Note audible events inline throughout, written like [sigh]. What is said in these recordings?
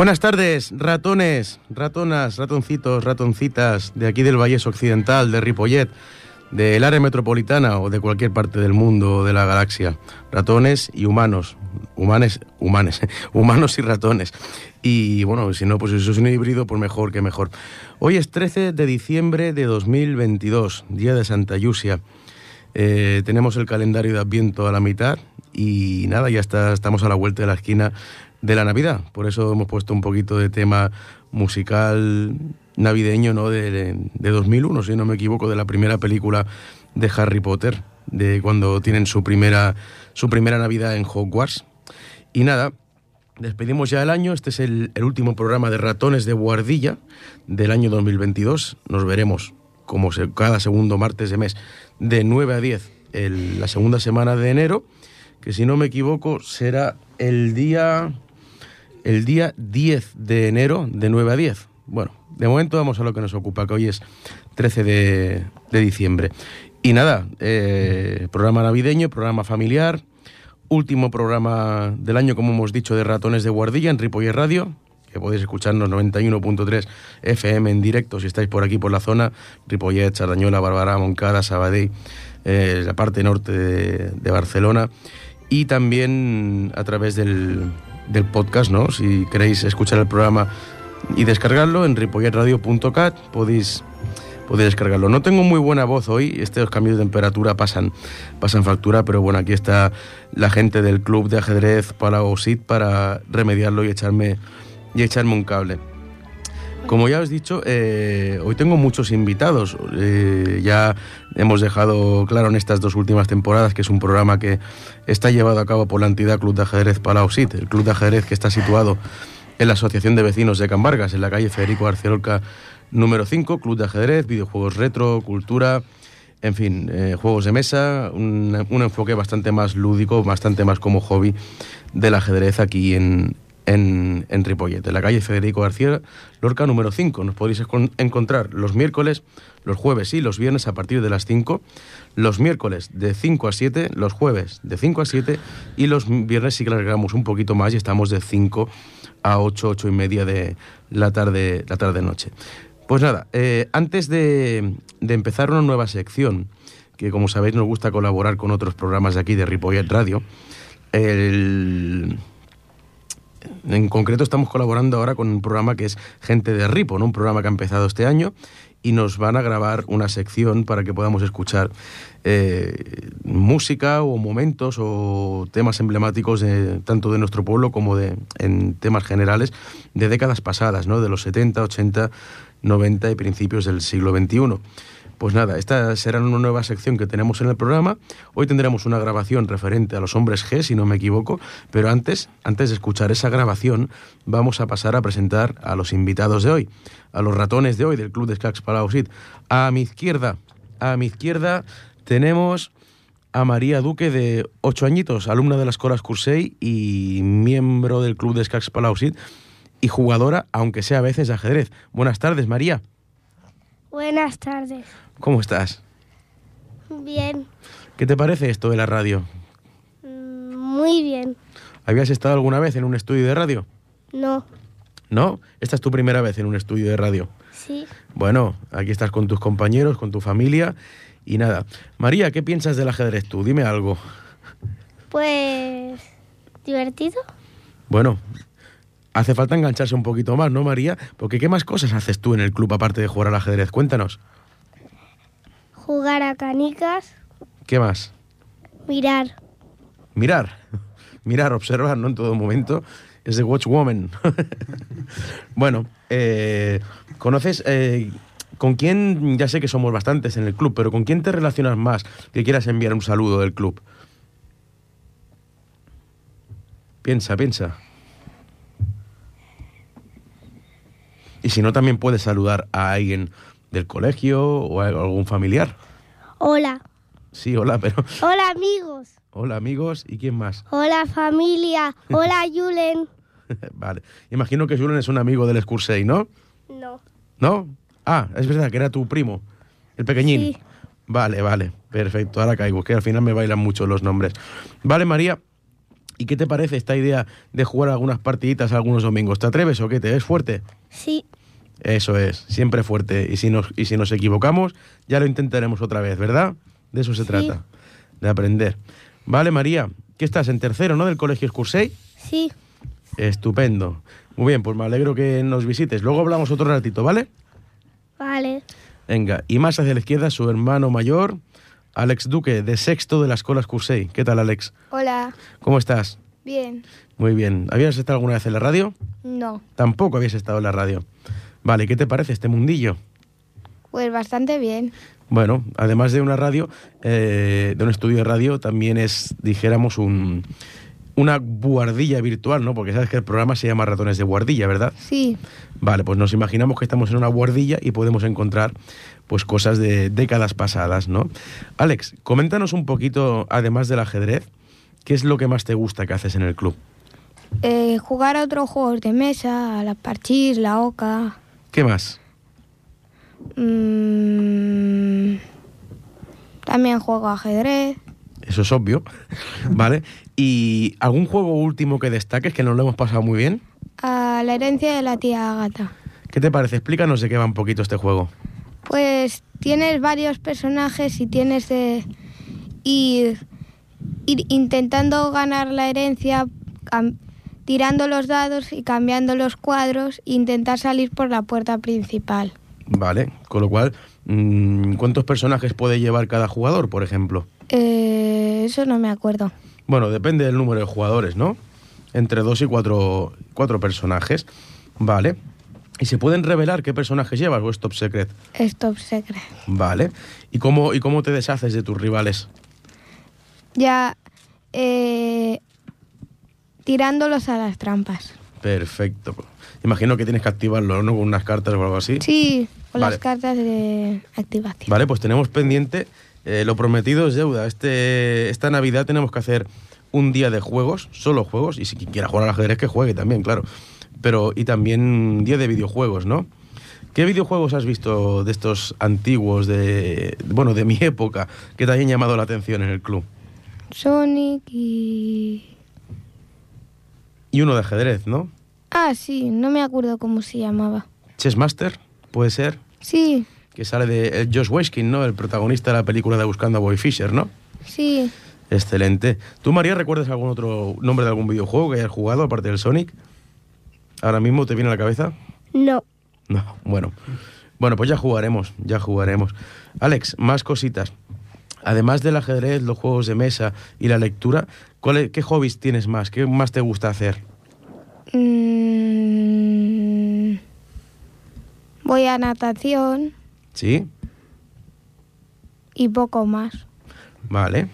Buenas tardes, ratones, ratonas, ratoncitos, ratoncitas de aquí del Valles Occidental, de Ripollet, del área metropolitana o de cualquier parte del mundo o de la galaxia. Ratones y humanos, humanes, humanes, [laughs] humanos y ratones. Y bueno, si no, pues eso es un híbrido, pues mejor que mejor. Hoy es 13 de diciembre de 2022, día de Santa Yusia. Eh, tenemos el calendario de Adviento a la mitad y nada, ya está, estamos a la vuelta de la esquina de la Navidad. Por eso hemos puesto un poquito de tema musical navideño, ¿no? De, de 2001, si no me equivoco, de la primera película de Harry Potter, de cuando tienen su primera, su primera Navidad en Hogwarts. Y nada, despedimos ya el año. Este es el, el último programa de Ratones de Guardilla del año 2022. Nos veremos como se, cada segundo martes de mes de 9 a 10 el, la segunda semana de enero, que si no me equivoco será el día el día 10 de enero de 9 a 10. Bueno, de momento vamos a lo que nos ocupa, que hoy es 13 de, diciembre. Y nada, eh, programa navideño, programa familiar, último programa del año, como hemos dicho, de Ratones de Guardilla en Ripoller Radio, que podéis escucharnos 91.3 FM en directo si estáis por aquí, por la zona, Ripollet, Sardañola, Barbará, Moncada, Sabadell, eh, la parte norte de Barcelona, y también a través del, del podcast, ¿no? Si queréis escuchar el programa y descargarlo en ripolletradio.cat podéis podéis descargarlo. No tengo muy buena voz hoy, estos cambios de temperatura pasan, pasan factura, pero bueno, aquí está la gente del club de ajedrez Palau Sit para remediarlo y echarme, y echarme un cable. Como ya os he dicho, eh, hoy tengo muchos invitados. Eh, ya hemos dejado claro en estas dos últimas temporadas que es un programa que está llevado a cabo por la entidad Club de Ajedrez Palau Sit, el club de ajedrez que está situado en la Asociación de Vecinos de Can Vargas, en la calle Federico Garciolca número 5, club de ajedrez, videojuegos retro, cultura, en fin, eh, juegos de mesa, un, un, enfoque bastante más lúdico, bastante más como hobby del ajedrez aquí en, en, en en la calle Federico García Lorca número 5. Nos podéis encontrar los miércoles, los jueves y los viernes a partir de las 5, los miércoles de 5 a 7, los jueves de 5 a 7 y los viernes sí que largamos un poquito más y estamos de 5 a 8, 8 y media de la tarde, la tarde noche. Pues nada, eh, antes de, de, empezar una nueva sección, que como sabéis nos gusta colaborar con otros programas de aquí de Ripollet Radio, el, en concreto estamos colaborando ahora con un programa que es Gente de Ripo, ¿no? un programa que ha empezado este año y nos van a grabar una sección para que podamos escuchar eh, música o momentos o temas emblemáticos de, tanto de nuestro pueblo como de en temas generales de décadas pasadas, ¿no? de los 70, 80, 90 y principios del siglo XXI. Pues nada, esta será una nueva sección que tenemos en el programa. Hoy tendremos una grabación referente a los hombres G, si no me equivoco, pero antes, antes de escuchar esa grabación, vamos a pasar a presentar a los invitados de hoy, a los ratones de hoy del Club de Escacs Palausit. A mi izquierda, a mi izquierda tenemos a María Duque de 8 añitos, alumna de la Escuela Cursey y miembro del Club de Escacs Palausit y jugadora, aunque sea a veces, de ajedrez. Buenas tardes, María. Buenas tardes. ¿Cómo estás? Bien. ¿Qué te parece esto de la radio? Mm, Muy bien. ¿Habías estado alguna vez en un estudio de radio? No. ¿No? Esta es tu primera vez en un estudio de radio. Sí. Bueno, aquí estás con tus compañeros, con tu familia y nada. María, ¿qué piensas del ajedrez tú? Dime algo. Pues... divertido. Bueno, hace falta engancharse un poquito más, ¿no, María? Porque ¿qué más cosas haces tú en el club aparte de jugar al ajedrez? Cuéntanos. Jugar a canicas. ¿Qué más? Mirar. Mirar. [laughs] Mirar, observar, ¿no? En todo momento. Es de Watchwoman. [laughs] bueno, eh, ¿conoces... Eh, ¿Con quién, ya sé que somos bastantes en el club, pero con quién te relacionas más que quieras enviar un saludo del club? Piensa, piensa. Y si no, también puedes saludar a alguien del colegio o a algún familiar. Hola. Sí, hola, pero... [laughs] Hola amigos. Hola amigos, ¿y quién más? Hola familia. [laughs] Hola Julen. vale. Imagino que Julen es un amigo del Scursey, ¿no? No. ¿No? Ah, es verdad que era tu primo, el pequeñín. Sí. Vale, vale, perfecto, ahora caigo, que al final me bailan mucho los nombres. Vale, María, ¿Y qué te parece esta idea de jugar algunas partiditas algunos domingos? ¿Te atreves o qué? ¿Te ves fuerte? Sí. Eso es, siempre fuerte. Y si nos, y si nos equivocamos, ya lo intentaremos otra vez, ¿verdad? De eso se Sí. trata, de aprender. Vale, María, ¿qué estás? En tercero, ¿no? Del Colegio Excursey. Sí. Estupendo. Muy bien, pues me alegro que nos visites. Luego hablamos otro ratito, ¿vale? Vale. Venga, y más hacia la izquierda, su hermano mayor, Alex Duque, de sexto de la Escuela Excursey. ¿Qué tal, Alex? Hola, ¿Cómo estás? bien. Muy bien. ¿Habías estado alguna vez en la radio? No, Tampoco habías estado en la radio. Vale, ¿qué te parece este mundillo? pues bastante bien. Bueno, además de una radio, eh, de un estudio de radio, también es, dijéramos, un, una buhardilla virtual, ¿no? Porque sabes que el programa se llama Ratones de Buhardilla, ¿verdad? Sí, Vale, pues nos imaginamos que estamos en una buhardilla y podemos encontrar pues cosas de décadas pasadas, ¿no? Alex, coméntanos un poquito, además del ajedrez, ¿qué es lo que más te gusta que haces en el club? eh, jugar a otros juegos de mesa, a la parchís, la oca. ¿Qué más? mm, también juego ajedrez. Eso es obvio, [laughs] ¿vale? ¿Y algún juego último que destaques que nos lo hemos pasado muy bien? A la herencia de la tía Agata. ¿Qué te parece? Explícanos de qué va un poquito este juego. Pues tienes varios personajes y tienes de ir, ir intentando ganar la herencia, tirando los dados y cambiando los cuadros e intentar salir por la puerta principal. Vale, con lo cual, mm, ¿cuántos personajes puede llevar cada jugador, por ejemplo? Eh, eso no me acuerdo. Bueno, depende del número de jugadores, ¿no? Entre dos y cuatro, cuatro personajes. Vale. ¿Y se pueden revelar qué personajes llevas o es top secret? Es top secret. Vale. ¿Y cómo, ¿Y cómo te deshaces de tus rivales? Ya eh, tirándolos a las trampas. Perfecto. Imagino que tienes que activarlo, ¿no? Con unas cartas o algo así. Sí, con Vale. las cartas de activación. Vale, pues tenemos pendiente, eh, lo prometido es deuda. Este, esta Navidad tenemos que hacer un día de juegos, solo juegos, y si quien quiera jugar al ajedrez que juegue también, claro. Pero, y también un día de videojuegos, ¿no? ¿Qué videojuegos has visto de estos antiguos, de, bueno, de mi [laughs] época, que te hayan llamado la atención en el club? Sonic y... Y uno de ajedrez, ¿no? Ah, sí, no me acuerdo cómo se llamaba. Chessmaster, puede ser, Sí, que sale de eh, Josh Weskin, ¿no? El protagonista de la película de Buscando a Boy Fisher, ¿no? sí. Excelente. ¿Tú, María, recuerdas algún otro nombre de algún videojuego que hayas jugado aparte del Sonic? ¿Ahora mismo te viene a la cabeza? No. No, bueno. Bueno, pues ya jugaremos, ya jugaremos. Alex, más cositas. Además del ajedrez, los juegos de mesa y la lectura, ¿cuál es- ¿qué hobbies tienes más? ¿Qué más te gusta hacer? Mm, voy a natación ¿Sí? y poco más. Vale.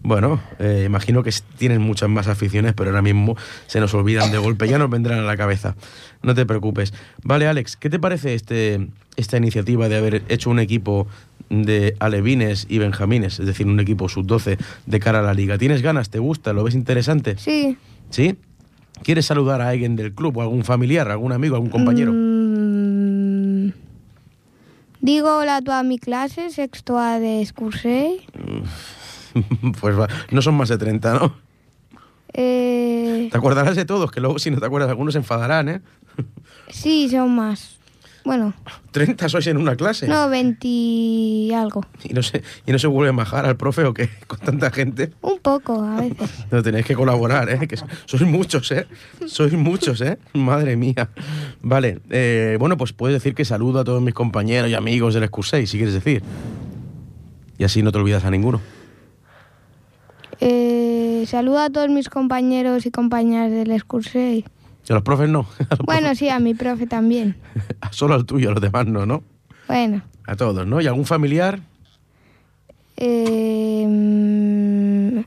Bueno, eh, imagino que tienes muchas más aficiones, pero ahora mismo se nos olvidan de golpe, ya nos vendrán a la cabeza. No te preocupes. Vale, Alex, ¿qué te parece este, esta iniciativa de haber hecho un equipo de alevines y benjamines, es decir, un equipo sub-12 de cara a la liga? ¿Tienes ganas? ¿Te gusta? ¿Lo ves interesante? Sí. ¿Sí? ¿Quieres saludar a alguien del club o algún familiar, algún amigo, algún compañero? Mm, digo hola a toda mi clase, sexto A de Excursey. [laughs] pues va, no son más de 30, ¿no? Eh, Te acordarás de todos, que luego si no te acuerdas algunos se enfadarán, ¿eh? sí, son más. Bueno, 30 sois en una clase. no, 20 y algo. Y no se, y no se vuelve a bajar al profe o qué, [laughs] con tanta gente. Un poco a veces. [laughs] No tenéis que colaborar, ¿eh? Que sois muchos, ¿eh? Sois muchos, ¿eh? Madre mía. Vale, eh, bueno, pues puedes decir que saludo a todos mis compañeros y amigos del Excursei, si quieres decir. Y así no te olvidas a ninguno. Eh, saludo a todos mis compañeros y compañeras del Excursey. Y a los profes no. [laughs] Los Bueno, sí, a mi profe también. profes- [laughs] Solo al tuyo, a los demás no, ¿no? Bueno, A todos, ¿no? ¿Y algún familiar? eh,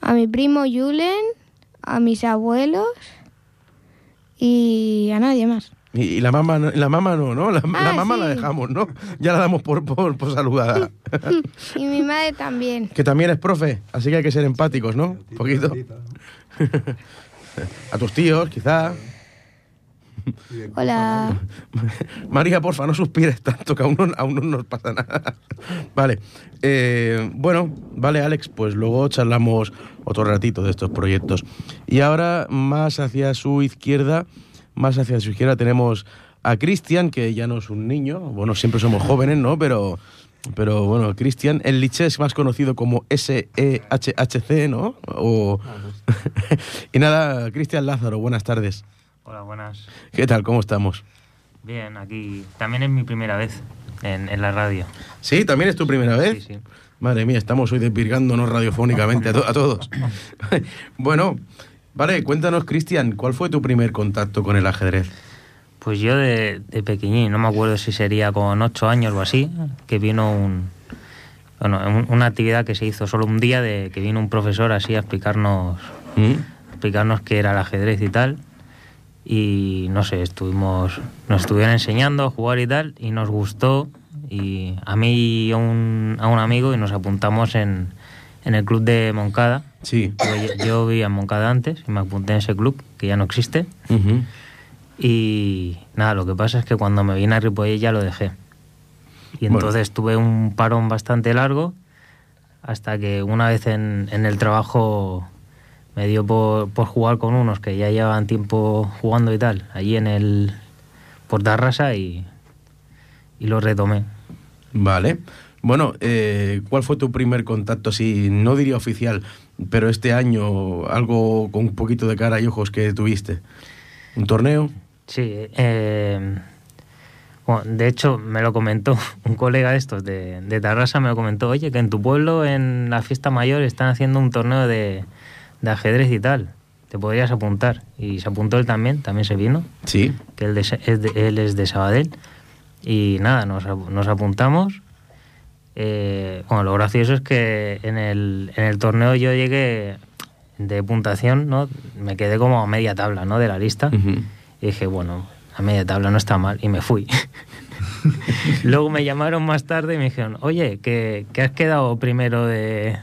a mi primo Julen, a mis abuelos y a nadie más. Y, y la mamá, no- la mamá no, ¿no? La, la Ah, mamá la dejamos, ¿no? Ya la damos por, por, por saludada. [laughs] Y mi madre también. que también es profe, así que hay que ser empáticos, ¿no? Un poquito. A tus tíos, quizá. Hola. [laughs] María, porfa, no suspires tanto, que aún no, aún no nos pasa nada. vale. Eh, bueno, vale, Alex, pues luego charlamos otro ratito de estos proyectos. Y ahora, más hacia su izquierda, más hacia su izquierda tenemos a Cristian, que ya no es un niño, bueno, siempre somos jóvenes, ¿no? Pero, pero bueno, Cristian, el liche es más conocido como SEHHC, ¿no? O... [laughs] y nada, Cristian Lázaro, buenas tardes. Hola, buenas. ¿Qué tal? ¿Cómo estamos? Bien, aquí también es mi primera vez en, en la radio. ¿Sí? ¿También es tu primera vez? Sí, sí. Madre mía, estamos hoy desvirgándonos radiofónicamente a, to- a todos. [laughs] bueno, vale, cuéntanos, Cristian, ¿cuál fue tu primer contacto con el ajedrez? Pues yo de, de pequeñín, no me acuerdo si sería con ocho años o así, que vino un, bueno, un- una actividad que se hizo solo un día, de que vino un profesor así a explicarnos, ¿Mm? a explicarnos qué era el ajedrez y tal. Y no sé, estuvimos, nos estuvieron enseñando a jugar y tal, y nos gustó. Y a mí y a un, a un amigo, y nos apuntamos en, en el club de Moncada. Sí. Yo, yo vivía en Moncada antes y me apunté en ese club, que ya no existe. Ujú. Y nada, lo que pasa es que cuando me vine a Ripollet ya lo dejé. Y Bueno. entonces tuve un parón bastante largo hasta que una vez en, en el trabajo me dio por, por jugar con unos que ya llevaban tiempo jugando y tal, allí en el Portarrasa y, y lo retomé. Vale. Bueno, eh, ¿cuál fue tu primer contacto, si no diría oficial, pero este año algo con un poquito de cara y ojos que tuviste? ¿Un torneo? Sí, eh, bueno, de hecho me lo comentó [laughs] un colega de estos de, de Tarrasa, me lo comentó, oye, que en tu pueblo en la fiesta mayor están haciendo un torneo de, de ajedrez y tal, te podrías apuntar. Y se apuntó él también, también se vino, Sí. que él, de- es de, él es de Sabadell. Y nada, nos, nos apuntamos. Eh, bueno, lo gracioso es que en el, en el torneo yo llegué de puntuación, ¿no? Me quedé como a media tabla, ¿no? De la lista. Y dije, bueno, a media tabla no está mal. Y me fui. [laughs] Luego me llamaron más tarde y me dijeron, oye, que, que has quedado primero de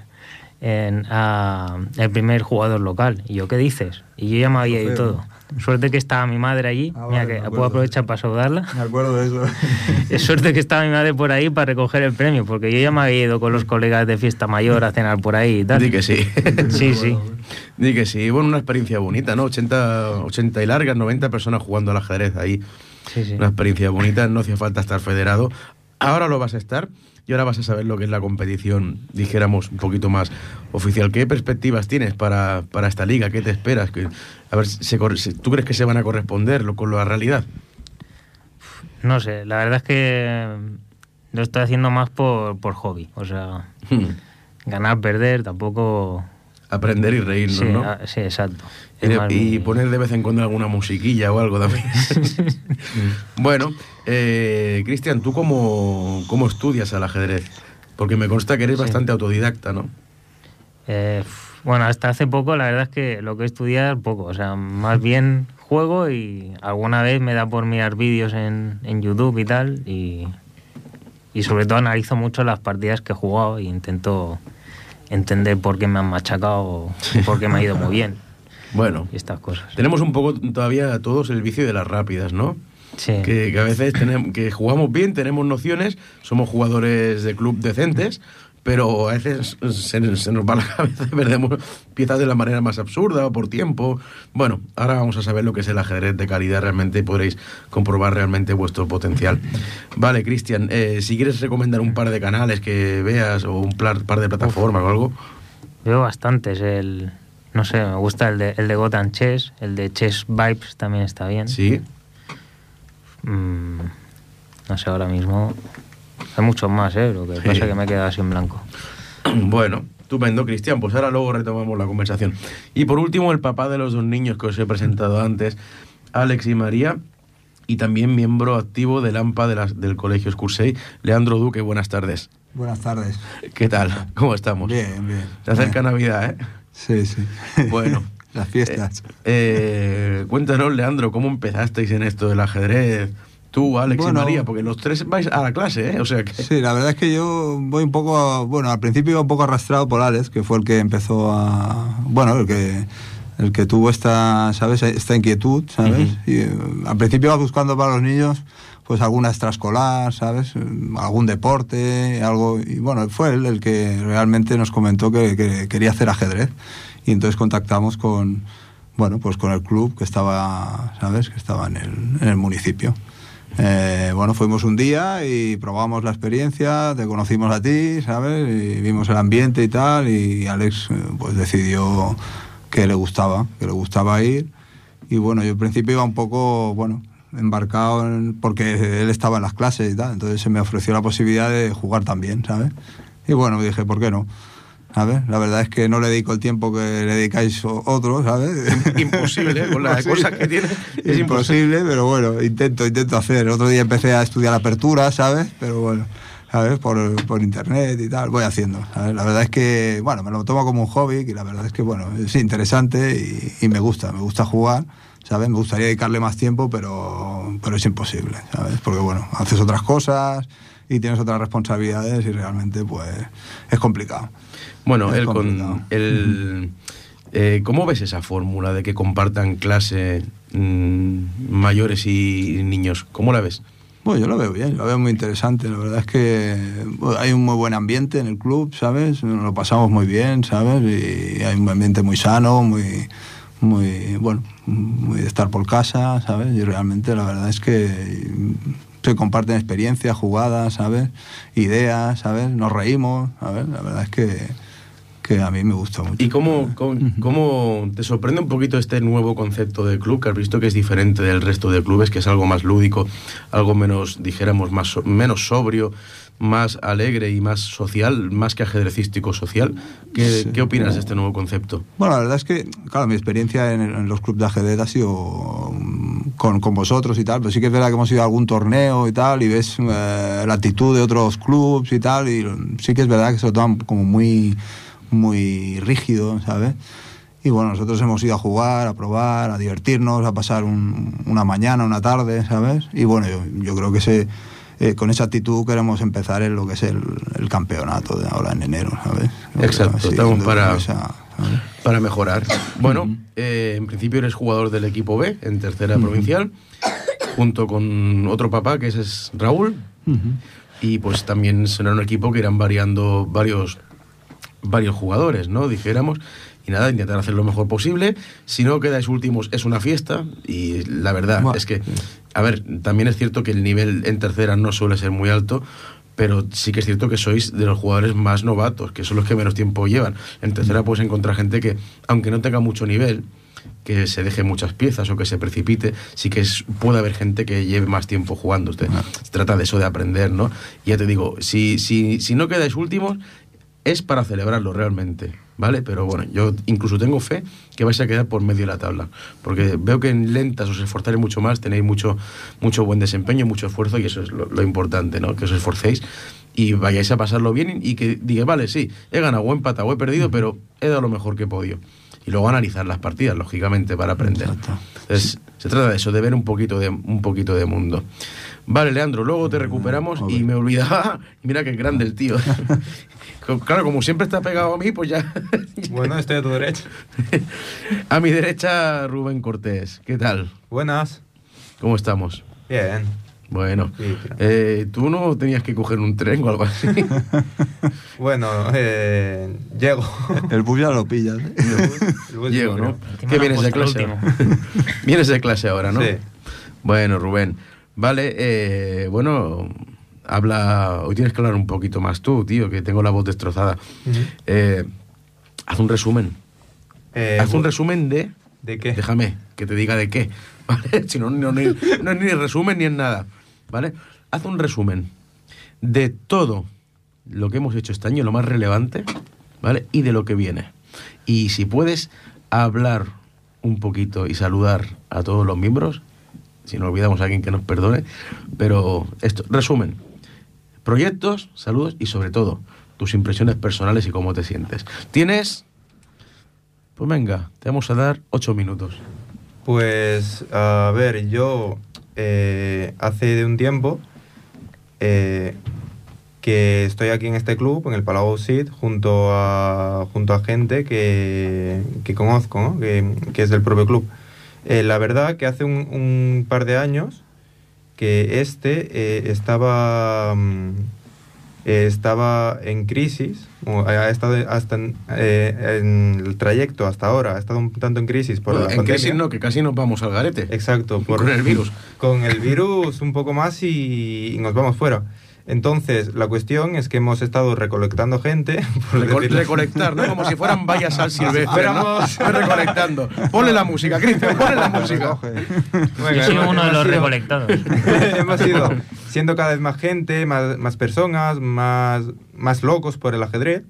en, a- el primer jugador local. Y yo, ¿qué dices? Y yo ya me había ido todo. Suerte que estaba mi madre allí. Ah, Mira, vale, que puedo aprovechar para saludarla. Me acuerdo de eso. [laughs] Es suerte que estaba mi madre por ahí para recoger el premio, porque yo ya me había ido con los colegas de fiesta mayor a cenar por ahí y tal. Di que sí. [laughs] Sí, sí. Di que sí. Bueno, una experiencia bonita, ¿no? 80, 80 y largas, 90 personas jugando al ajedrez ahí. Sí, sí. Una experiencia bonita, no hacía falta estar federado. Ahora lo vas a estar y ahora vas a saber lo que es la competición, dijéramos, un poquito más oficial. ¿Qué perspectivas tienes para, para esta liga? ¿Qué te esperas? Que- a ver, se ¿tú crees que se van a corresponder lo- con la realidad? No sé, la verdad es que lo estoy haciendo más por, por hobby. O sea, ganar, perder, tampoco... Aprender y reírnos, Sí, ¿no? ah, sí, exacto. Y, de- poner de vez en cuando alguna musiquilla o algo también. [laughs] bueno, eh, Cristian, ¿tú cómo, cómo estudias al ajedrez? Porque me consta que eres Sí. bastante autodidacta, ¿no? Eh, bueno, hasta hace poco la verdad es que lo que he estudiado poco. O sea, más bien juego y alguna vez me da por mirar vídeos en, en YouTube y tal. Y, y sobre todo analizo mucho las partidas que he jugado e intento entender por qué me han machacado y por qué me ha ido muy bien [laughs] Bueno, y estas cosas. tenemos un poco todavía todos el vicio de las rápidas, ¿no? Sí. Que, que a veces tenemos, que jugamos bien, tenemos nociones, somos jugadores de club decentes, pero a veces se, se nos va la [laughs] cabeza y perdemos piezas de la manera más absurda o por tiempo. Bueno, ahora vamos a saber lo que es el ajedrez de calidad realmente y podréis comprobar realmente vuestro potencial. Vale, Cristian, eh, si quieres recomendar un par de canales que veas o un par de plataformas o algo. Veo bastantes. El, no sé, me gusta el de, el de Gotham Chess, el de Chess Vibes también está bien. Sí. Mm, no sé, ahora mismo hay muchos más, ¿eh? Lo que Sí. pasa es que me he quedado así en blanco. [clears throat] Bueno, estupendo, Cristian. Pues ahora luego retomamos la conversación. Y por último, el papá de los dos niños que os he presentado antes, Alex y María, y también miembro activo del AMPA de las- del Colegio Scursey, Leandro Duque. Buenas tardes. Buenas tardes. ¿Qué tal? [laughs] ¿Cómo estamos? Bien, bien. Se acerca Bien. Navidad, ¿eh? Sí, sí. [laughs] Bueno. Las fiestas. Eh, cuéntanos, Leandro, ¿cómo empezasteis en esto del ajedrez? Tú, Alex Bueno. y María, porque los tres vais a la clase, ¿eh? O sea que... Sí, la verdad es que yo voy un poco, bueno, al principio iba un poco arrastrado por Alex, que fue el que empezó a, bueno, el que el que tuvo esta, ¿sabes? Esta inquietud, ¿sabes? Ujú. Y eh, al principio iba buscando para los niños pues alguna extraescolar, ¿sabes? Algún deporte, algo. Y bueno, fue él el que realmente nos comentó que, que quería hacer ajedrez. Y entonces contactamos con, bueno, pues con el club que estaba, ¿sabes? Que estaba en el, en el municipio. Eh, bueno, fuimos un día y probamos la experiencia, te conocimos a ti, ¿sabes? Y vimos el ambiente y tal, y Alex eh, pues decidió que le gustaba, que le gustaba ir. Y bueno, yo al principio iba un poco, bueno, embarcado en- porque él estaba en las clases y tal, entonces se me ofreció la posibilidad de jugar también, ¿sabes? Y bueno, dije, ¿por qué no? ¿Sabes? La verdad es que no le dedico el tiempo que le dedicáis otros, ¿sabes? Imposible, con la [laughs] Sí. cosa que tiene. Es imposible. imposible, pero bueno, intento, intento hacer. Otro día empecé a estudiar apertura, ¿sabes? Pero bueno, ¿sabes? Por, por internet y tal, voy haciendo. ¿sabes? La verdad es que, bueno, me lo tomo como un hobby y la verdad es que, bueno, es interesante y, y me gusta, me gusta jugar, ¿sabes? Me gustaría dedicarle más tiempo, pero, pero es imposible, ¿sabes? Porque, bueno, haces otras cosas y tienes otras responsabilidades y realmente, pues, es complicado. Bueno, él con el eh, ¿cómo ves esa fórmula de que compartan clase mm, mayores y niños? ¿Cómo la ves? Bueno, yo lo veo bien, lo veo muy interesante. La verdad es que bueno, hay un muy buen ambiente en el club, ¿sabes? Nos lo pasamos muy bien, ¿sabes? Y hay un ambiente muy sano, muy, muy, bueno, muy de estar por casa, ¿sabes? Y realmente la verdad es que se comparten experiencias, jugadas, ¿sabes? Ideas, ¿sabes? Nos reímos, ¿sabes? La verdad es que, que a mí me gusta mucho. ¿Y cómo, cómo, cómo te sorprende un poquito este nuevo concepto de club que has visto que es diferente del resto de clubes, que es algo más lúdico, algo menos, dijéramos, más menos sobrio, más alegre y más social, más que ajedrecístico social? ¿Qué, Sí. ¿qué opinas de este nuevo concepto? Bueno, la verdad es que, claro, mi experiencia en, en los clubes de ajedrez ha sido mm, con, con vosotros y tal, pero sí que es verdad que hemos ido a algún torneo y tal, y ves eh, la actitud de otros clubes y tal, y sí que es verdad que se lo toman como muy, muy rígido, ¿sabes? Y bueno, nosotros hemos ido a jugar, a probar, a divertirnos, a pasar un- una mañana, una tarde, ¿sabes? Y bueno, yo, yo creo que ese, eh, con esa actitud queremos empezar en lo que es el, el campeonato de ahora en enero, ¿sabes? Exacto, estamos para- esa, ¿sabes? Para mejorar. Bueno, eh, en principio eres jugador del equipo B en tercera provincial, junto con otro papá que ese es Raúl. Y pues también será un equipo que irán variando varios, varios jugadores, ¿no? Dijéramos. Y nada, intentar hacer lo mejor posible. Si no quedáis últimos, es una fiesta. Y la verdad es que, a ver, también es cierto que el nivel en tercera no suele ser muy alto. Pero sí que es cierto que sois de los jugadores más novatos, que son los que menos tiempo llevan. En tercera puedes encontrar gente que, aunque no tenga mucho nivel, que se deje muchas piezas o que se precipite, sí que es, puede haber gente que lleve más tiempo jugando. Usted, Se trata de eso, de aprender, ¿no? Y ya te digo, si, si, si no quedáis últimos, es para celebrarlo realmente, ¿vale? Pero bueno, yo incluso tengo fe que vais a quedar por medio de la tabla, porque veo que en lentas os esforzaréis mucho más, tenéis mucho, mucho buen desempeño, mucho esfuerzo y eso es lo, lo importante, ¿no? Que os esforcéis y vayáis a pasarlo bien y que digáis, vale, sí, he ganado o he empatado o he perdido, pero he dado lo mejor que he podido. Y luego analizar las partidas, lógicamente, para aprender. Entonces, se trata de eso, de ver un poquito de, un poquito de mundo. Vale, Leandro, luego te recuperamos y me olvidaba. y [laughs] Mira qué grande el tío. [laughs] claro, como siempre está pegado a mí, pues ya. Bueno, estoy a tu derecha. [laughs] a mi derecha, Rubén Cortés. ¿Qué tal? Buenas. ¿Cómo estamos? Bien. Bueno, Sí, claro. eh, tú no tenías que coger un tren o algo así. Bueno, eh, llego. El bus ya lo pillas. ¿eh? El Diego, ¿no? ¿Qué vienes de clase? ahora? vienes de clase ahora, ¿no? Sí. Bueno, Rubén. Vale, eh, bueno, habla. Hoy tienes que hablar un poquito más tú, tío, que tengo la voz destrozada. Eh, haz un resumen. Eh, haz un resumen de. ¿De qué? Déjame que te diga de qué. [laughs] ¿Vale? Si no, no, ni- no es ni resumen ni es nada. ¿Vale? Haz un resumen de todo lo que hemos hecho este año, lo más relevante, ¿vale? Y de lo que viene. Y si puedes hablar un poquito y saludar a todos los miembros, si no olvidamos a alguien que nos perdone, pero esto, resumen, proyectos, saludos y sobre todo tus impresiones personales y cómo te sientes. Tienes, pues venga, te vamos a dar ocho minutos. Pues, a ver, yo eh, hace de un tiempo eh, que estoy aquí en este club, en el Palau Sid, junto a, junto a gente que, que conozco, ¿no? que, que es del propio club. Eh, la verdad que hace un, un par de años que este eh, estaba, mm, eh, estaba en crisis, o ha estado hasta en, eh, en el trayecto hasta ahora, ha estado un tanto en crisis por la en pandemia. crisis no, que casi nos vamos al garete. Exacto, por, Con el virus. [laughs] Con el virus un poco más y, y nos vamos fuera. Entonces, la cuestión es que hemos estado recolectando gente. [laughs] por Reco- decirlo- recolectar, ¿no? Como si fueran vallas al silvestre. recolectando. Ponle la música, Cristian, ponle la música. [laughs] Bueno, Yo soy hemos- uno de los ido- recolectados. [laughs] hemos ido siendo cada vez más gente, más, más personas, más, más locos por el ajedrez.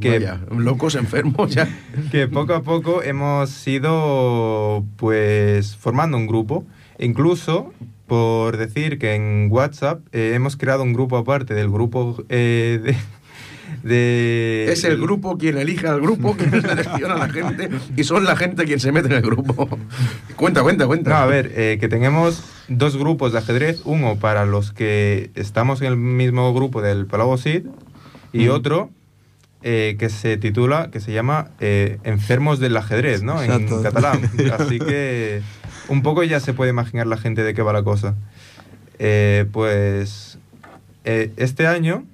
Que, Vaya, locos enfermos ya. que poco a poco hemos ido pues formando un grupo. Incluso por decir que en WhatsApp eh, hemos creado un grupo aparte del grupo eh, de, de- Es el grupo quien elige al grupo, quien selecciona a la gente y son la gente quien se mete en el grupo. Cuenta, cuenta, cuenta. No, a ver, eh, que tenemos dos grupos de ajedrez, uno para los que estamos en el mismo grupo del Palau Cid y Mm. otro eh, que se titula, que se llama eh, Enfermos del ajedrez, ¿no? Exacto. En catalán. [laughs] Así que un poco ya se puede imaginar la gente de qué va la cosa. Eh, pues eh, este año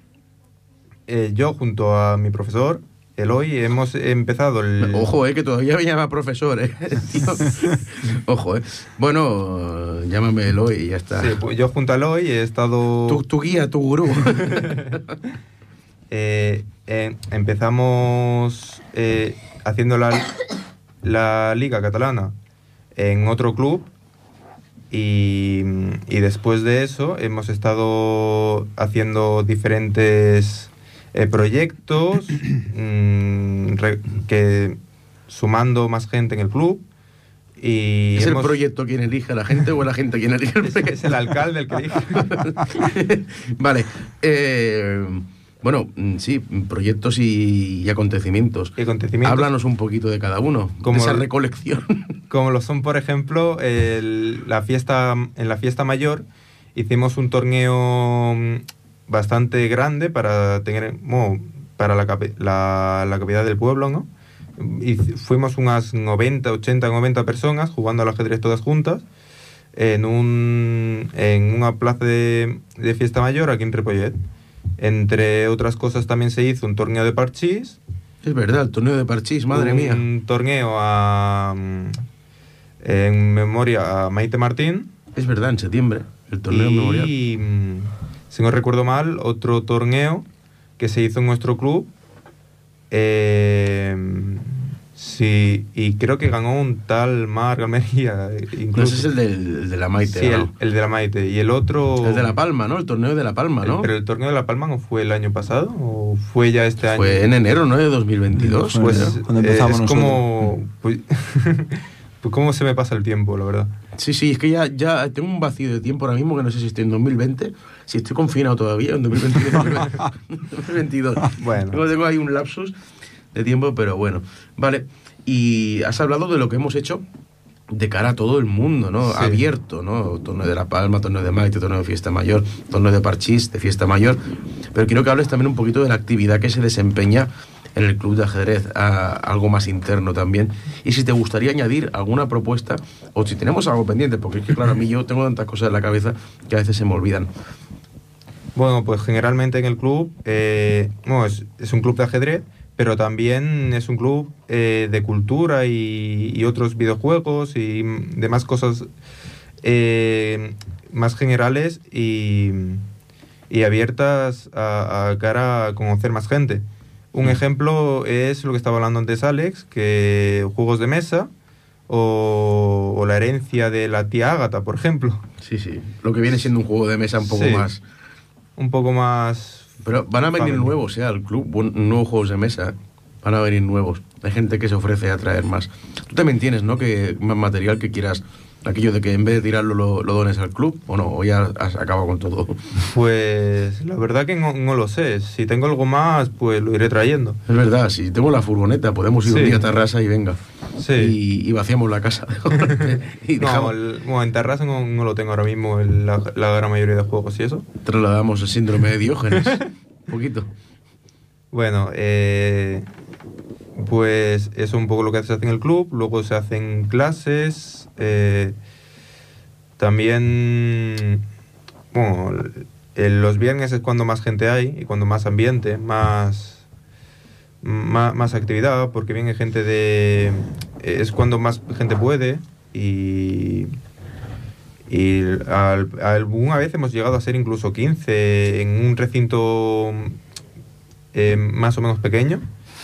eh, yo junto a mi profesor, Eloy, hemos empezado el... Ojo, eh, que todavía me llama profesor, eh. [laughs] [laughs] Ojo, eh. Bueno, llámame Eloy y ya está. Sí, pues yo junto a Eloy he estado... tu, tu guía, tu gurú. [laughs] Eh, empezamos haciendo la, la liga catalana en otro club y, y después de eso hemos estado haciendo diferentes eh, proyectos [clears throat] mm, re- que sumando más gente en el club y ¿Es el proyecto quien elige a la gente o la gente quien elige el es, [laughs] proyecto? es el alcalde el que elige. [laughs] vale. eh, bueno, mm, sí, proyectos y, y acontecimientos. Y acontecimientos. Háblanos un poquito de cada uno, Como de esa recolección. [laughs] como lo son, por ejemplo, el- la fiesta, en la fiesta mayor hicimos un torneo mm, bastante grande para tener, bueno, para la, la, la capital del pueblo, ¿no? Y fuimos unas 90, 80, 90 personas jugando al ajedrez todas juntas en, un, en una plaza de, de fiesta mayor aquí en Ripollet. Entre otras cosas también se hizo un torneo de parchís, es verdad, el torneo de Parchís, madre un mía. torneo a, mm, en memoria a Maite Martín. Es verdad, en septiembre, el torneo y, memorial. mm, si no recuerdo mal, otro torneo que se hizo en nuestro club. eh, sí, y creo que ganó un tal Mar Almería. [laughs] eh, No, Incluso. ese es el de, el de la Maite, Sí, ¿no? el, el de la Maite. Y el otro. El de La Palma, ¿no? El torneo de La Palma, el- ¿no? pero el torneo de La Palma no fue el año pasado o fue ya este año. Fue en enero, ¿no? De 2022. Fue Pues enero, cuando eh, empezamos es como. Pues, [laughs] pues cómo se me pasa el tiempo, la verdad. Sí, sí, es que ya, ya tengo un vacío de tiempo ahora mismo que no sé si estoy en 2020, si estoy confinado todavía en 2021, 2022. [laughs] Bueno. Tengo, tengo ahí un lapsus de tiempo, pero bueno. Vale, y has hablado de lo que hemos hecho de cara a todo el mundo, ¿no? Sí. Abierto, ¿no? Torneo de La Palma, torneo de Maite, torneo de Fiesta Mayor, torneo de Parchís, de Fiesta Mayor. Pero quiero que hables también un poquito de la actividad que se desempeña en el club de ajedrez, a algo más interno también. Y si te gustaría añadir alguna propuesta, o si tenemos algo pendiente, porque es que, claro, a mí yo tengo tantas cosas en la cabeza que a veces se me olvidan. Bueno, pues generalmente en el club, eh, bueno, es, es un club de ajedrez, pero también es un club eh, de cultura y, y otros videojuegos y mm, demás cosas eh, más generales y, y abiertas a, a cara a conocer más gente. Un ejemplo es lo que estaba hablando antes Alex, que juegos de mesa o, o la herencia de la tía Ágata, por ejemplo. Sí, sí. Lo que viene siendo un juego de mesa un poco Sí. más. Un poco más Pero van a venir nuevos, ¿eh? Al club, nuevos juegos de mesa. Van a venir nuevos. Hay gente que se ofrece a traer más. Tú también tienes, ¿no? Que más material que quieras. Aquello de que en vez de tirarlo lo, lo dones al club, o no, o ya has acabado con todo. [laughs] Pues la verdad que no, no lo sé. Si tengo algo más, pues lo iré trayendo. Es verdad, si tengo la furgoneta, podemos ir un Sí. día a Tarrasa y venga. Sí. Y, y vaciamos la casa. [laughs] y No, el- bueno, en Terraza no, no lo tengo ahora mismo, el- la, la gran mayoría de juegos y eso. trasladamos el síndrome de Diógenes. [laughs] un poquito. Bueno, eh, pues eso es un poco lo que se hace en el club. Luego se hacen clases. eh, también, bueno, los viernes es cuando más gente hay y cuando más ambiente, más, más, más actividad, porque viene gente de... Es cuando más gente puede y... Y al- alguna vez hemos llegado a ser incluso 15 en un recinto eh, más o menos pequeño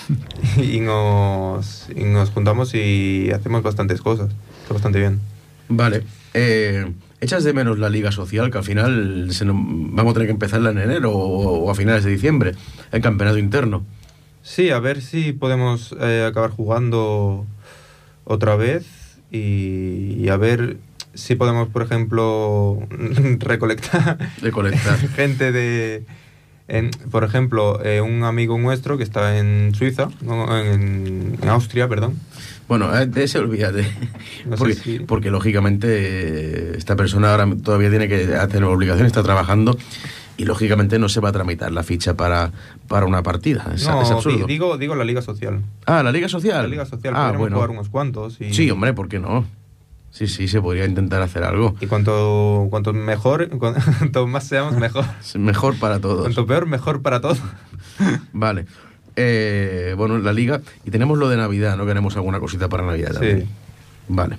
[laughs] y nos, y nos juntamos y hacemos bastantes cosas. Está bastante bien. Vale. Eh, ¿Echas de menos la liga social que al final se vamos a tener que empezarla en enero o, o a finales de diciembre, el campeonato interno? Sí, a ver si podemos eh, acabar jugando otra vez y, y a ver si podemos, por ejemplo, [laughs] recolectar De colectar. [laughs] gente de... en- por ejemplo, eh, un amigo nuestro que está en Suiza, no, en, en Austria, perdón. Bueno, eh, de ese olvídate. No porque, si- porque, lógicamente eh, esta persona ahora todavía tiene que hacer obligación, está trabajando y lógicamente no se va a tramitar la ficha para, para una partida. Es, no, es absurdo. di- digo, digo la Liga Social. Ah, la Liga Social. La Liga Social, Ah, bueno. jugar unos cuantos. Y, Sí, hombre, ¿por qué no? Sí, sí, se podría intentar hacer algo. Y cuanto, cuanto mejor, [laughs] cuanto más seamos, mejor. Mejor para todos. Cuanto peor, mejor para todos. [laughs] Vale. Eh, bueno, la liga. Y tenemos lo de Navidad, ¿no? Queremos alguna cosita para Navidad también. Sí. Vale.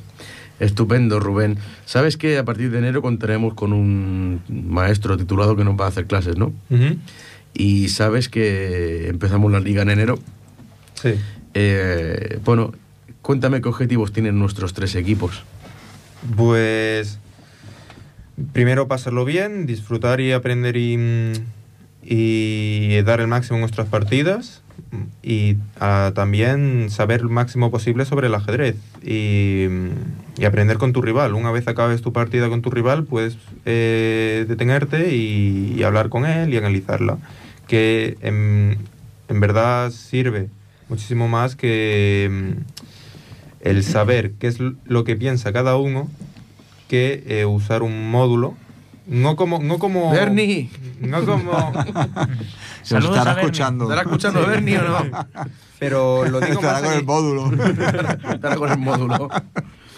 Estupendo, Rubén. Sabes que a partir de enero contaremos con un maestro titulado que nos va a hacer clases, ¿no? Y sabes que empezamos la liga en enero. Sí. Eh, bueno, cuéntame qué objetivos tienen nuestros tres equipos. Pues primero pasarlo bien, disfrutar y aprender y, y dar el máximo en nuestras partidas y ah, también saber el máximo posible sobre el ajedrez y, y aprender con tu rival. Una vez acabes tu partida con tu rival, puedes eh, detenerte y, hablar con él y analizarla, que en, en verdad sirve muchísimo más que el saber qué es lo que piensa cada uno que eh, usar un módulo. No como. No como Bernie. No como. [laughs] Se Saludos estará escuchando. ¿Estará escuchando Bernie o no? [laughs] Pero lo digo Estará más. con el módulo. [laughs] Estará con el módulo.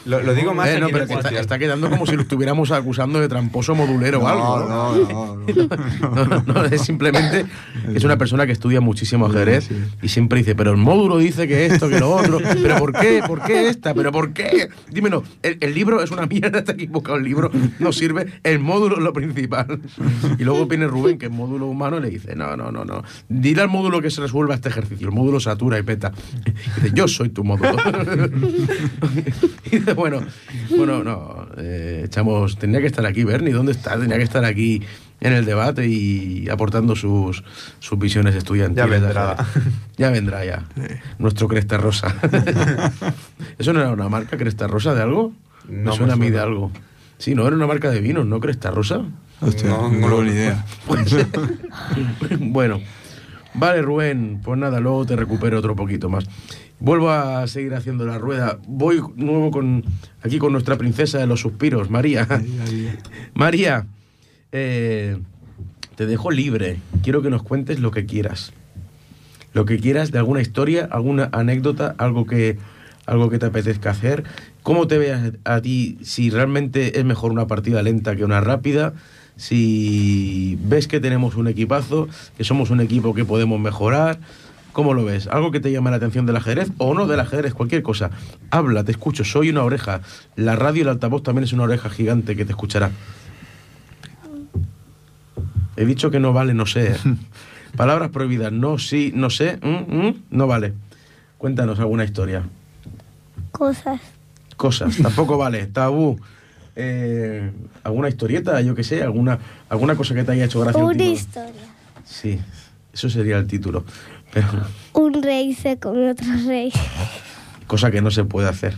Lo, lo digo más. Eh, no, pero que está, está quedando como si lo estuviéramos acusando de tramposo modulero o algo. No, no, no, no. No, [laughs] no, no, es simplemente es una persona que estudia muchísimo ajedrez Sí. y siempre dice, pero el módulo dice que esto, que lo otro, pero ¿por qué? ¿Por qué esta? ¿Pero por qué? Dímelo, el, el libro es una mierda, está equivocado el libro, no sirve, el módulo es lo principal. Y luego viene Rubén, que es módulo humano, y le dice, no, no, no, no, dile al módulo que se resuelva este ejercicio, el módulo satura y peta. Y dice, yo soy tu módulo. [laughs] Y dice, [laughs] bueno, bueno, no, eh, echamos, tenía que estar aquí Bernie, ¿dónde está? Tenía que estar aquí en el debate y aportando sus, sus visiones estudiantiles. Ya vendrá. [laughs] Ya vendrá, ya. Nuestro Cresta Rosa. [laughs] ¿Eso no era una marca Cresta Rosa de algo? No me me suena a mí de algo. Sí, ¿no era una marca de vinos, no Cresta Rosa? Hostia, No, no, tengo ni idea. bueno, vale Rubén, pues nada, luego te recupero otro poquito más. Vuelvo a seguir haciendo la rueda. Voy nuevo con aquí con nuestra princesa de los suspiros, María. [laughs] María, eh, te dejo libre. Quiero que nos cuentes lo que quieras. Lo que quieras de alguna historia, alguna anécdota, algo que, algo que te apetezca hacer. ¿Cómo te veas a ti? Si realmente es mejor una partida lenta que una rápida. Si ves que tenemos un equipazo, que somos un equipo que podemos mejorar. ¿Cómo lo ves? ¿Algo que te llame la atención del ajedrez o no del ajedrez? Cualquier cosa. Habla, te escucho. Soy una oreja. La radio y el altavoz también es una oreja gigante que te escuchará. He dicho que no vale, no sé. [laughs] Palabras prohibidas, no, sí, no sé, mm, mm, no vale. Cuéntanos alguna historia. Cosas. Cosas, tampoco vale. Tabú. Eh, ¿Alguna historieta, yo qué sé? ¿Alguna, ¿Alguna cosa que te haya hecho gracia? Una historia. Sí, eso sería el título. Un rey se comió otro rey. cosa que no se puede hacer.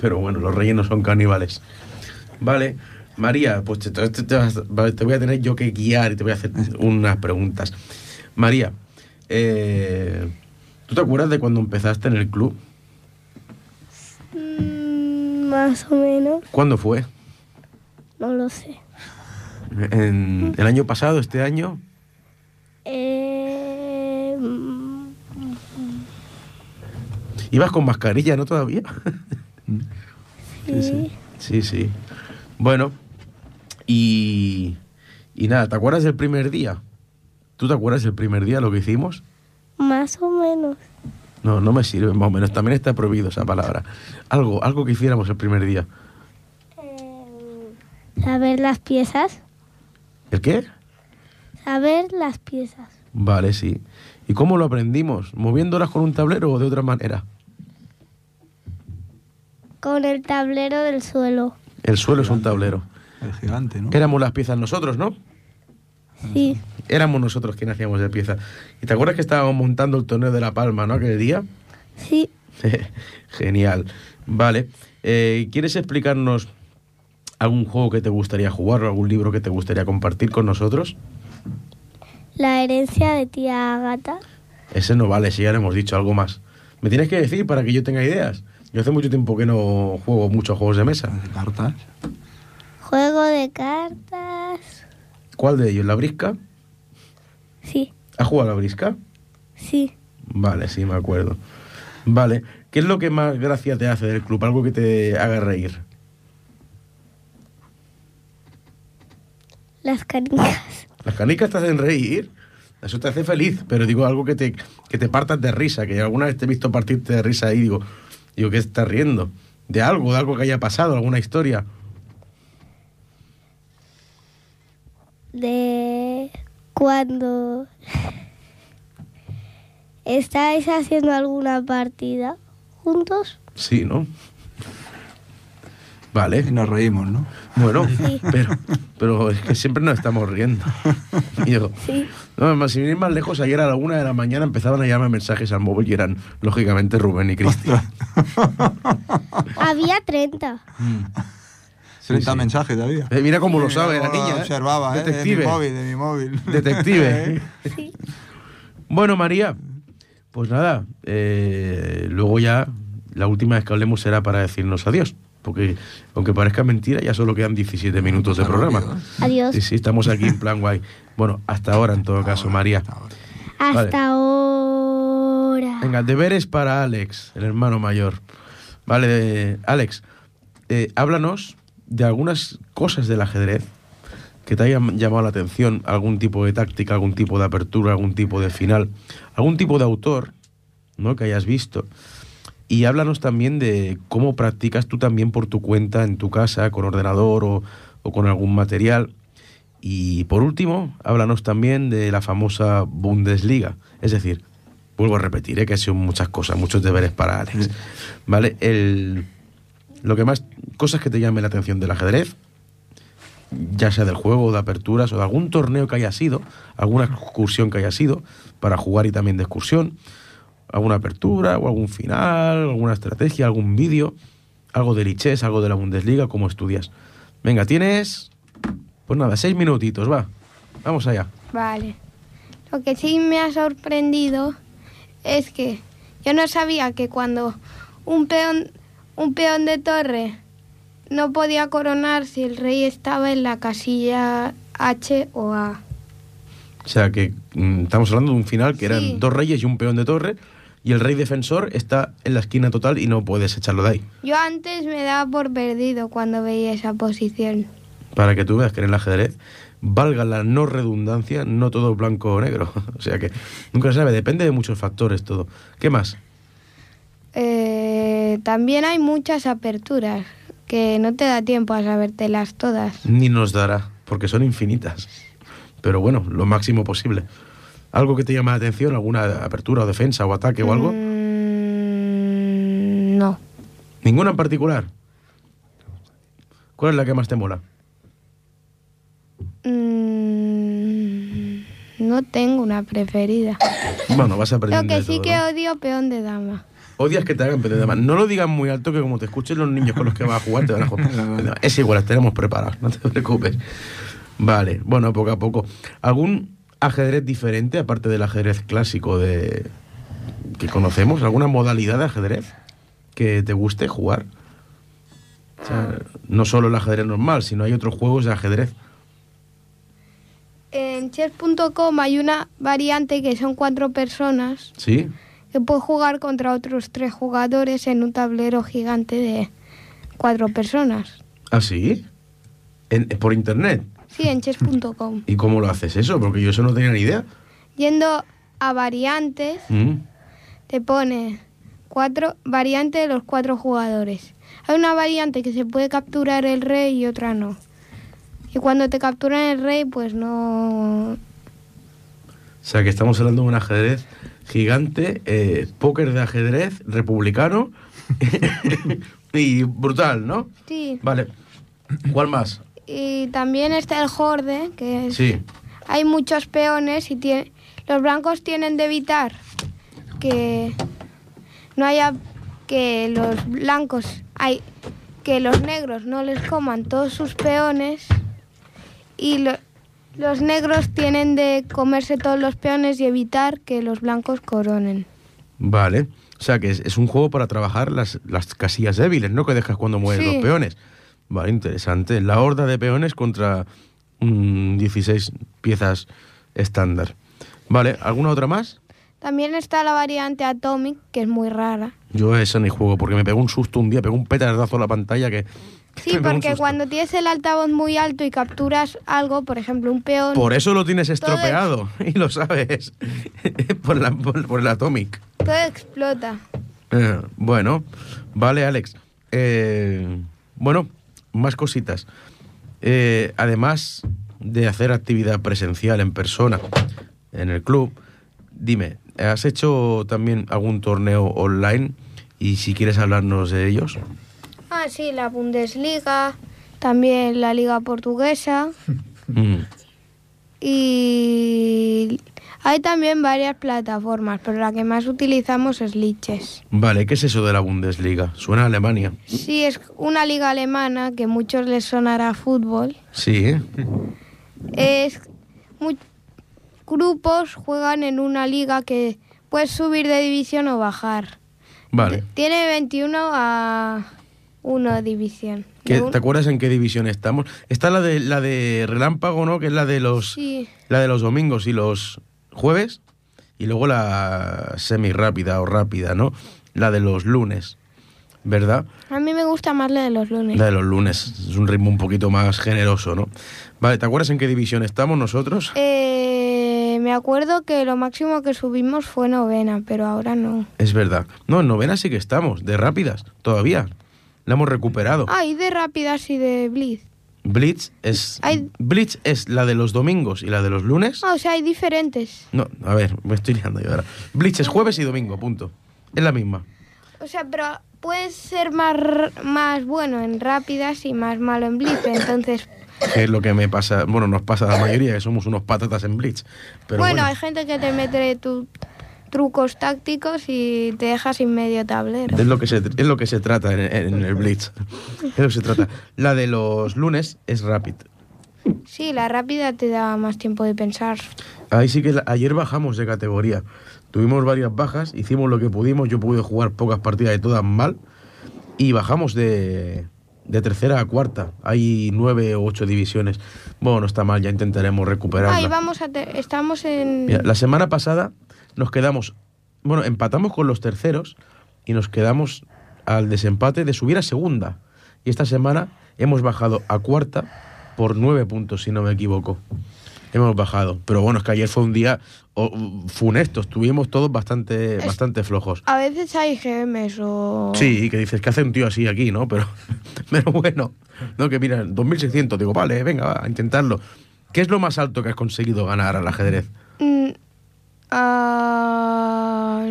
Pero bueno, los reyes no son caníbales. Vale, María, pues te, te- voy a tener yo que guiar y te voy a hacer unas preguntas. María, eh, ¿tú te acuerdas de cuando empezaste en el club? Mm, más o menos. ¿Cuándo fue? No lo sé. ¿En, ¿El año pasado, este año? Ibas con mascarilla, ¿no todavía? [laughs] Sí. Sí, sí. Bueno, y, y nada, ¿te acuerdas del primer día? ¿Tú te acuerdas del primer día lo que hicimos? Más o menos. No, no me sirve, más o menos. También está prohibido esa palabra. Algo, algo que hiciéramos el primer día. Saber las piezas. ¿El qué? Saber las piezas. Vale, sí. ¿Y cómo lo aprendimos? ¿Moviéndolas con un tablero o de otra manera? Con el tablero del suelo. El suelo es un tablero. El gigante, ¿no? Éramos las piezas nosotros, ¿no? Sí. Éramos nosotros quienes hacíamos de piezas. ¿Y te acuerdas que estábamos montando el torneo de La Palma, ¿no? Aquel día. Sí. [laughs] Genial. Vale. Eh, ¿Quieres explicarnos algún juego que te gustaría jugar o algún libro que te gustaría compartir con nosotros? La herencia de tía Agata. Ese no vale, si ya le hemos dicho algo más. ¿Me tienes que decir para que yo tenga ideas? Yo hace mucho tiempo que no juego muchos juegos de mesa. De cartas. Juego de cartas. ¿Cuál de ellos? ¿La brisca? Sí. ¿Has jugado a la brisca? Sí. Vale, sí, me acuerdo. Vale. ¿Qué es lo que más gracia te hace del club? Algo que te haga reír. Las canicas. Las canicas te hacen reír. Eso te hace feliz, pero digo algo que te, que te partas de risa, que alguna vez te he visto partirte de risa y digo, digo, ¿qué estás riendo? De algo, de algo que haya pasado, alguna historia. De cuando estáis haciendo alguna partida juntos. Sí, ¿no? Vale. Y nos reímos, ¿no? Bueno, pero, pero es que siempre nos estamos riendo. Y yo, Sí. no, más, sin ir más lejos, ayer a la una de la mañana empezaban a llamar mensajes al móvil y eran, lógicamente, Rubén y Cristian. Había 30. 30 sí. mensajes todavía. Eh, mira cómo lo sabe la niña. ¿eh? Observaba, ¿eh? Detective. De mi móvil, de mi móvil. Detective. [laughs] Sí. Bueno, María, pues nada, eh, luego ya la última vez que hablemos será para decirnos adiós. Porque, aunque parezca mentira, ya solo quedan 17 minutos de programa. Adiós. Sí, sí, estamos aquí en plan guay. Bueno, hasta ahora en todo caso, María. Hasta ahora. Hasta ahora. Venga, deberes para Alex, el hermano mayor. Vale, Alex, eh, háblanos de algunas cosas del ajedrez que te hayan llamado la atención, algún tipo de táctica, algún tipo de apertura, algún tipo de final, algún tipo de autor, ¿no? Que hayas visto. Y háblanos también de cómo practicas tú también por tu cuenta en tu casa, con ordenador o, o con algún material. Y por último, háblanos también de la famosa Bundesliga. Es decir, vuelvo a repetir, ¿eh? que son muchas cosas, muchos deberes para Alex. ¿Vale? El, lo que más, cosas que te llamen la atención del ajedrez, ya sea del juego, de aperturas o de algún torneo que haya sido, alguna excursión que haya sido, para jugar y también de excursión, alguna apertura o algún final, alguna estrategia, algún vídeo, algo de lichess, algo de la Bundesliga, cómo estudias. Venga, tienes, pues nada, seis minutitos, va. Vamos allá. Vale. Lo que sí me ha sorprendido es que yo no sabía que cuando un peón, un peón de torre no podía coronar si el rey estaba en la casilla H o A. O sea que mm, estamos hablando de un final que eran dos reyes y un peón de torre, y el rey defensor está en la esquina total y no puedes echarlo de ahí. Yo antes me daba por perdido cuando veía esa posición. Para que tú veas que en el ajedrez, valga la no redundancia, no todo blanco o negro. [laughs] O sea que nunca se sabe, depende de muchos factores todo. ¿Qué más? Eh, también hay muchas aperturas que no te da tiempo a sabértelas todas. Ni nos dará, porque son infinitas. Pero bueno, lo máximo posible. ¿Algo que te llama la atención? ¿Alguna apertura o defensa o ataque o algo? Mm, no. ¿Ninguna en particular? ¿Cuál es la que más te mola? Mm, no tengo una preferida. Bueno, vas Lo aprendiendo que de sí todo, que ¿no? odio peón de dama. Odias que te hagan perder de más. No lo digas muy alto que como te escuchen los niños con los que vas a jugar te van a joder. [laughs] Es igual, las tenemos preparadas, no te preocupes. Vale, bueno, poco a poco. ¿Algún ajedrez diferente, aparte del ajedrez clásico de que conocemos? ¿Alguna modalidad de ajedrez que te guste jugar? O sea, no solo el ajedrez normal, sino hay otros juegos de ajedrez. En chess.com hay una variante que son cuatro personas ¿Sí? que puedes jugar contra otros tres jugadores en un tablero gigante de cuatro personas. ¿Ah, sí? En- ¿Por internet? Sí, en chess.com. ¿Y cómo lo haces eso? Porque yo eso no tenía ni idea. Yendo a variantes, Mm. te pone cuatro variantes de los cuatro jugadores. Hay una variante que se puede capturar el rey y otra no. Y cuando te capturan el rey, pues no... O sea, que estamos hablando de un ajedrez gigante, eh, póker de ajedrez republicano [laughs] [laughs] y brutal, ¿no? Sí. Vale. ¿Cuál más? Y también está el horde, que es... Sí. Hay muchos peones y tie- los blancos tienen de evitar que no haya que los blancos hay que los negros no les coman todos sus peones y lo- los negros tienen de comerse todos los peones y evitar que los blancos coronen. Vale. O sea, que es, es un juego para trabajar las, las casillas débiles, ¿no? Que dejas cuando mueves Sí. los peones. Vale, interesante. La horda de peones contra mm, 16 piezas estándar. Vale, ¿alguna otra más? También está la variante Atomic, que es muy rara. Yo esa ni juego, porque me pegó un susto un día, pegó un petardazo a la pantalla que... [laughs] Sí, porque cuando tienes el altavoz muy alto y capturas algo, por ejemplo, un peón, Por eso lo tienes estropeado, [laughs] y lo sabes, [laughs] por, la- por- por el Atomic. todo explota. Eh, bueno, vale, Alex. Eh, bueno, más cositas. Eh, además de hacer actividad presencial en persona en el club, dime, ¿has hecho también algún torneo online? Y si quieres hablarnos de ellos. Ah, sí, la Bundesliga, también la Liga Portuguesa Mm, y hay también varias plataformas, pero la que más utilizamos es Liches. Vale, ¿qué es eso de la Bundesliga? Suena a Alemania. Sí, es una liga alemana que a muchos les sonará fútbol. Sí, ¿eh? Es grupos juegan en una liga que puedes subir de división o bajar. Vale. Tiene 21 a 1 división. ¿Qué- De un- ¿Te acuerdas en qué división estamos? Está la de la de Relámpago, ¿no? Que es la de los Sí. la de los domingos y los jueves y luego la semi rápida o rápida, ¿no? La de los lunes, ¿verdad? A mí me gusta más la de los lunes. La de los lunes es un ritmo un poquito más generoso, ¿no? Vale, ¿te acuerdas en qué división estamos nosotros? Eh, me acuerdo que lo máximo que subimos fue novena, pero ahora no. Es verdad. No, en novena sí que estamos, de rápidas, todavía. La hemos recuperado. Ah, y de rápidas y de blitz. Blitz es Hay- Blitz es la de los domingos y la de los lunes. Ah, o sea, hay diferentes. No, a ver, me estoy liando yo ahora. Blitz es jueves y domingo, punto. Es la misma. O sea, pero puedes ser más, más bueno en rápidas y más malo en blitz. Entonces, Que es lo que me pasa, bueno, nos pasa a la mayoría, que somos unos patatas en Blitz. Pero bueno, bueno, hay gente que te mete tus trucos tácticos y te deja sin medio tablero. es lo que se, es lo que se trata en, en el Blitz. [laughs] Es lo que se trata. La de los lunes es Rapid. Sí, la rápida te da más tiempo de pensar. Ahí sí que la- ayer bajamos de categoría. Tuvimos varias bajas, hicimos lo que pudimos. Yo pude jugar pocas partidas y todas mal. Y bajamos de, de tercera a cuarta. Hay nueve o ocho divisiones. Bueno, no está mal, ya intentaremos recuperarla. Ahí vamos a... te- estamos en... Mira, la semana pasada nos quedamos, bueno, empatamos con los terceros y nos quedamos al desempate de subir a segunda. Y esta semana hemos bajado a cuarta por nueve puntos, si no me equivoco. Hemos bajado. Pero bueno, es que ayer fue un día funesto. Estuvimos todos bastante, bastante flojos. A veces hay GMs o... Sí, que dices que hace un tío así aquí, ¿no? Pero, [laughs] pero bueno, no que mira, 2600, digo, vale, venga, va, a intentarlo. ¿Qué es lo más alto que has conseguido ganar al ajedrez? Mm, ah,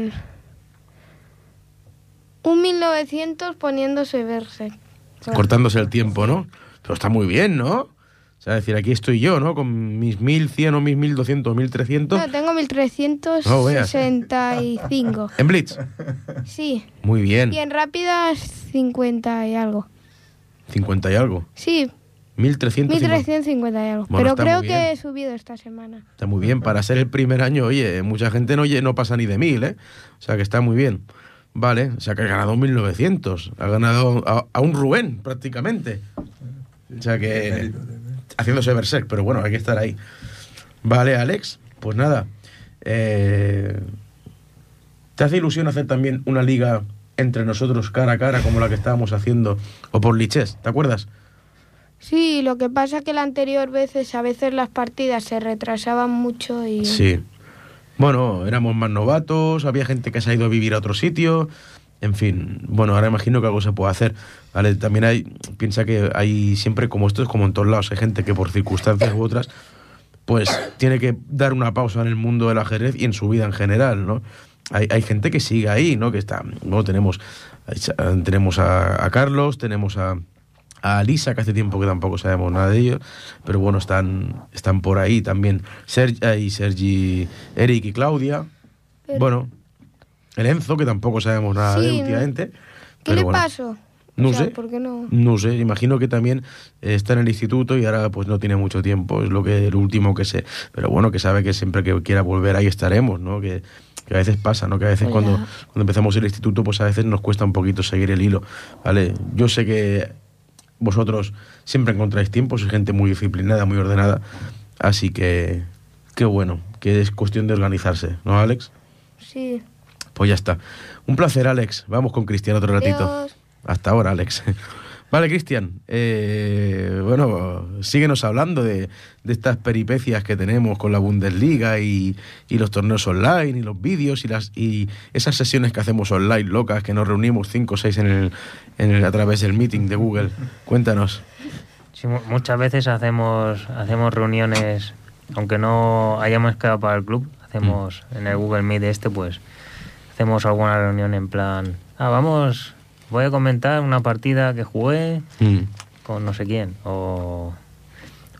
un 1900 poniéndose verse. cortándose el tiempo, ¿no? Pero está muy bien, ¿no? O sea, decir, aquí estoy yo, ¿no? Con mis 1100 o mis 1200 o 1300 No, tengo 1365. [laughs] en Blitz. Sí. Muy bien. Y en rápidas 50 y algo. 50 y algo. Sí, 1350. 1350 y algo. Bueno, Pero creo que he subido esta semana. Está muy bien. Para ser el primer año, oye, mucha gente no, lle- no pasa ni de 1000, ¿eh? O sea, que está muy bien. Vale, o sea, que ha ganado 1900. Ha ganado a, a un Rubén, prácticamente. O sea que... Haciéndose berserk, pero bueno, hay que estar ahí. Vale, Alex, pues nada. eh, ¿Te hace ilusión hacer también una liga entre nosotros cara a cara como la que estábamos haciendo o por liches? ¿Te acuerdas? Sí, lo que pasa que la anterior veces a veces las partidas se retrasaban mucho y Sí. Bueno, éramos más novatos, había gente que se ha ido a vivir a otro sitio. En fin, bueno, ahora imagino que algo se puede hacer. ¿vale? También hay, piensa que hay siempre, como esto es como en todos lados, hay gente que por circunstancias u otras, pues tiene que dar una pausa en el mundo del ajedrez y en su vida en general, ¿no? Hay, hay gente que sigue ahí, ¿no? Que está, bueno, tenemos, tenemos a, a Carlos, tenemos a, a Lisa, que hace tiempo que tampoco sabemos nada de ellos, pero bueno, están, están por ahí también Sergi, y Sergi, Eric y Claudia. Pero- Bueno, el Enzo, que tampoco sabemos nada de Sí, él últimamente. ¿Qué pero le bueno, pasó? No O sea, sé. ¿Por qué no? No sé, imagino que también eh, está en el instituto y ahora pues no tiene mucho tiempo, es lo que lo último que sé. Pero bueno, que sabe que siempre que quiera volver ahí estaremos, ¿no? Que, que a veces pasa, ¿no? Que a veces Pues cuando, cuando empezamos el instituto, pues a veces nos cuesta un poquito seguir el hilo, ¿vale? Yo sé que vosotros siempre encontráis tiempo, sois gente muy disciplinada, muy ordenada, así que qué bueno, que es cuestión de organizarse, ¿no, Alex? Sí. Pues ya está. Un placer, Alex. Vamos con Cristian otro ratito. Adiós. Hasta ahora, Alex. Vale, Cristian. eh, bueno, síguenos hablando de, de estas peripecias que tenemos con la Bundesliga y, y los torneos online y los vídeos y las y esas sesiones que hacemos online locas que nos reunimos cinco o seis en el, en el- a través del meeting de Google. Cuéntanos. Sí, muchas veces hacemos, hacemos reuniones, aunque no hayamos quedado para el club, hacemos en el Google Meet este, pues hacemos alguna reunión en plan, ah, vamos, voy a comentar una partida que jugué Mm, con no sé quién, o,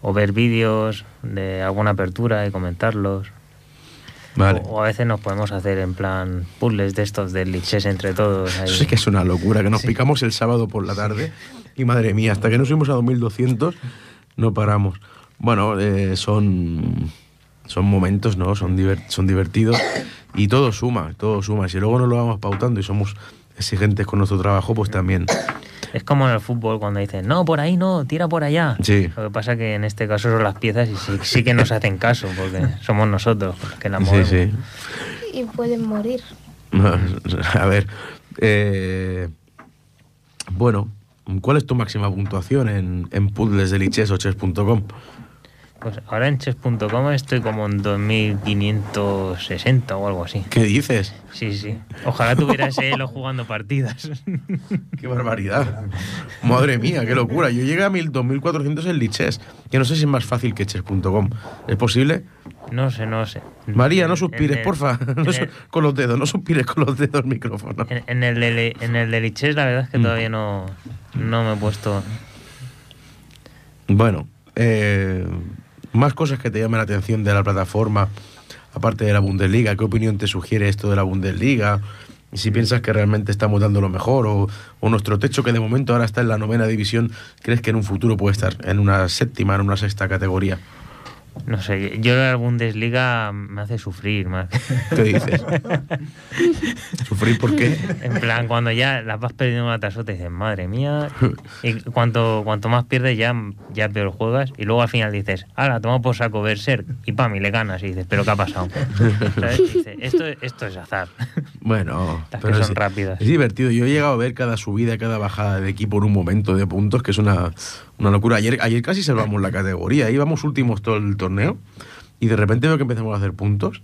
o ver vídeos de alguna apertura y comentarlos. Vale. O, o a veces nos podemos hacer en plan puzzles de estos de liches entre todos. ahí. Eso sí que es una locura, que nos Sí. picamos el sábado por la tarde y madre mía, hasta que no subimos a 2200 no paramos. Bueno, eh, son, son momentos, ¿no? Son, diver- son divertidos y todo suma, todo suma. Si luego nos lo vamos pautando y somos exigentes con nuestro trabajo, pues también. Es como en el fútbol cuando dicen, no, por ahí no, tira por allá. Sí. Lo que pasa que en este caso son las piezas y sí, sí que nos hacen caso, porque [laughs] somos nosotros que las movemos. Sí, sí. Y pueden morir. [laughs] A ver, eh, bueno, ¿cuál es tu máxima puntuación en, en puzzlesdelicheso3.com? Pues ahora en chess.com estoy como en 2560 o algo así. ¿Qué dices? Sí, sí. Ojalá tuviera ese elo jugando partidas. [laughs] ¡Qué barbaridad! Madre mía, qué locura. Yo llegué a 1000, 2400 en Lichess, que no sé si es más fácil que chess.com. ¿Es posible? No sé, no sé. María, no suspires, el- porfa. [laughs] en No su- el- con los dedos, no suspires con los dedos el micrófono. En, en el de, en el de Lichess la verdad es que Mm. todavía no, no me he puesto... Bueno, eh, más cosas que te llamen la atención de la plataforma, aparte de la Bundesliga. ¿Qué opinión te sugiere esto de la Bundesliga? Y si piensas que realmente estamos dando lo mejor, o, o nuestro techo, que de momento ahora está en la novena división, ¿crees que en un futuro puede estar en una séptima, en una sexta categoría? No sé, yo la Bundesliga me hace sufrir más. [laughs] ¿Qué dices? ¿Sufrir por qué? En plan, cuando ya las vas perdiendo una tras otra, dices, madre mía. Y cuanto, cuanto más pierdes, ya, ya peor juegas. Y luego al final dices, ahora toma por saco Berserk. Y pam, y le ganas. Y dices, ¿pero qué ha pasado? ¿Sabes? Dices, esto, esto es azar. Bueno, Las que son es, rápidas. es divertido. Yo he llegado a ver cada subida, cada bajada de equipo en un momento de puntos, que es una, una locura. Ayer, ayer casi salvamos la categoría, íbamos últimos todo el torneo y de repente veo que empezamos a hacer puntos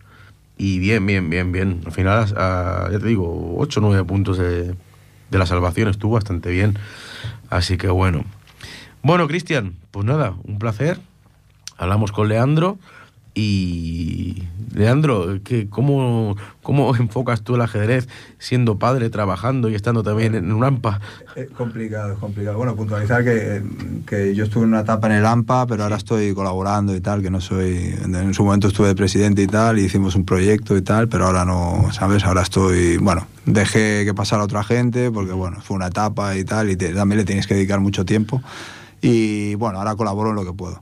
y bien, bien, bien, bien. Al final, a- ya te digo, 8 o 9 puntos de, de la salvación estuvo bastante bien. Así que bueno. Bueno, Cristian, pues nada, un placer. Hablamos con Leandro y Leandro, ¿qué, cómo, ¿cómo enfocas tú el ajedrez siendo padre, trabajando y estando también en un AMPA? Es complicado, es complicado. Bueno, puntualizar que, que yo estuve en una etapa en el AMPA, pero ahora estoy colaborando y tal, que no soy... En su momento estuve de presidente y tal, y hicimos un proyecto y tal, pero ahora no, ¿sabes? Ahora estoy... Bueno, dejé que pasara otra gente, porque bueno, fue una etapa y tal, y te- también le tienes que dedicar mucho tiempo. Y bueno, ahora colaboro en lo que puedo.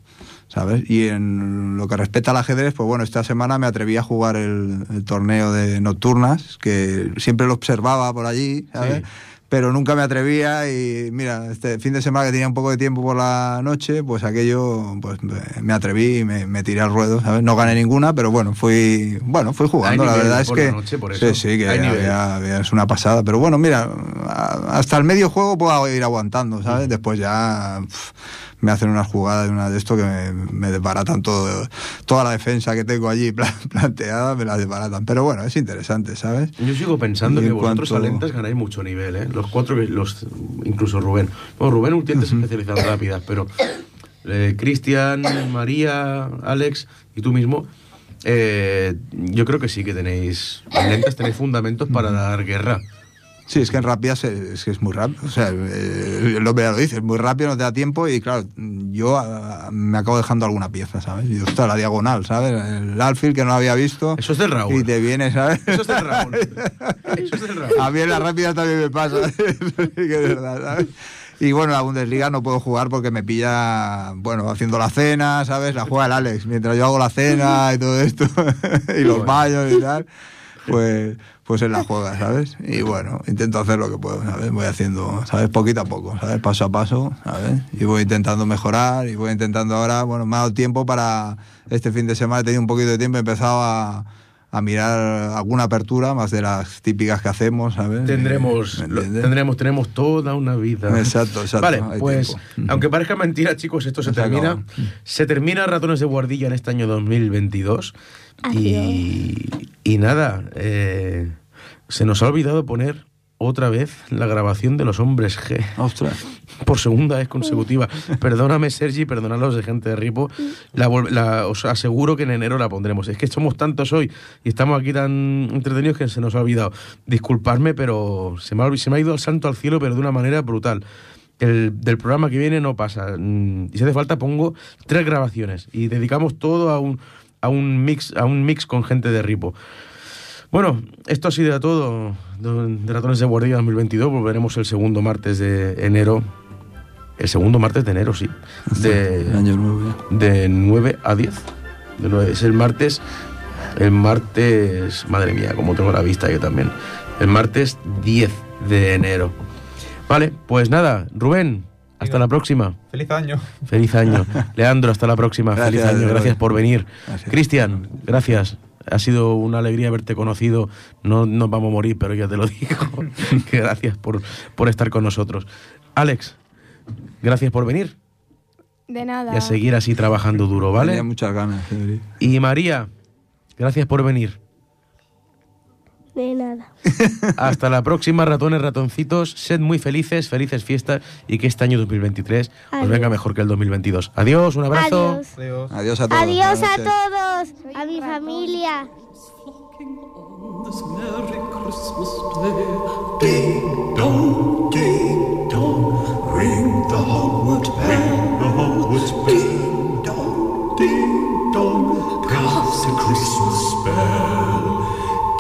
¿Sabes? Y en lo que respecta al ajedrez, pues bueno, esta semana me atreví a jugar el, el torneo de nocturnas, que siempre lo observaba por allí, ¿sabes? Sí. pero nunca me atrevía y mira, este fin de semana que tenía un poco de tiempo por la noche, pues aquello, pues me- atreví y me, me tiré al ruedo, ¿sabes? No gané ninguna, pero bueno, fui, bueno, fui jugando, la verdad es por que... la noche, por eso. Sí, sí, que había- había- es una pasada, pero bueno, mira, hasta el medio juego puedo ir aguantando, ¿sabes? Después ya me hacen unas jugadas de una de esto que me, me desbaratan todo, toda la defensa que tengo allí [laughs] pla- planteada, me la desbaratan, pero bueno, es interesante, ¿sabes? Yo sigo pensando Y que vosotros cuanto- alentas ganáis mucho nivel, ¿eh? Los cuatro, que- los, incluso Rubén. Bueno, Rubén últimamente se especializa en rápidas, pero eh, Cristian, María, Alex y tú mismo, eh, yo creo que sí que tenéis, en lentas tenéis fundamentos para dar guerra. Sí, es que en rápidas es, que es muy rápido. O sea, eh, lo dice, es muy rápido, no te da tiempo y claro, yo ah, me acabo dejando alguna pieza, ¿sabes? Y está la diagonal, ¿sabes? El outfield que no había visto. Eso es del Raúl. Y te viene, ¿sabes? Eso es del Raúl. Eso es del Raúl. A mí en la rápida también me pasa. [laughs] Que es verdad, ¿sabes? Y bueno, la Bundesliga no puedo jugar porque me pilla, bueno, haciendo la cena, ¿sabes? La juega el Alex, mientras yo hago la cena y todo esto, [laughs] y los baños y tal, pues, pues él la juega, ¿sabes? Y bueno, intento hacer lo que puedo, ¿sabes? Voy haciendo, ¿sabes? Poquito a poco, ¿sabes? Paso a paso, ¿sabes? Y voy intentando mejorar y voy intentando ahora, bueno, me ha dado tiempo para este fin de semana, he tenido un poquito de tiempo, he empezado a a mirar alguna apertura más de las típicas que hacemos, ¿sabes? Tendremos, ¿Me lo- tendremos, tenemos toda una vida. Exacto, exacto, Vale, pues, tiempo. [laughs] aunque parezca mentira, chicos, esto se Se termina. acabó. Se termina Ratones de Guardilla en este año 2022. Y, y nada, eh, se nos ha olvidado poner otra vez la grabación de los hombres G. Ostras. Por segunda vez consecutiva. Perdóname, Sergi, perdonalos de gente de Ripo. La os aseguro que en enero la pondremos. Es que somos tantos hoy y estamos aquí tan entretenidos que se nos ha olvidado. Disculpadme, pero se me ha, se me ha ido el santo al cielo, pero de una manera brutal. El, del programa que viene no pasa. Mm, Y si hace falta, pongo tres grabaciones y dedicamos todo a un, a un, mix, a un mix con gente de Ripo. Bueno, esto ha sido todo de Ratones de Guardia 2022. Volveremos el segundo martes de enero. El segundo martes de enero, sí. De, Año nuevo de 9 a 10. De nueve- Es el martes. El martes. Madre mía, como tengo la vista yo también. El martes 10 de enero. Vale, pues nada, Rubén, hasta la próxima. Feliz año. Feliz año. [laughs] Leandro, hasta la próxima. Gracias, Feliz año. Gracias por venir. Cristian, gracias. Ha sido una alegría haberte conocido. No nos vamos a morir, pero ya te lo [laughs] digo. que gracias por, por estar con nosotros. Alex, gracias por venir De nada. y a seguir así trabajando duro, ¿vale? Tenía muchas ganas. de venir. Y María, gracias por venir. De nada. [laughs] Hasta la próxima, ratones, ratoncitos. Sed muy felices, felices fiestas y que este año 2023 os Adiós. venga mejor que el 2022. Adiós, un abrazo. Adiós. Adiós. A todos. Adiós a todos. A mi familia. this Merry Christmas Day.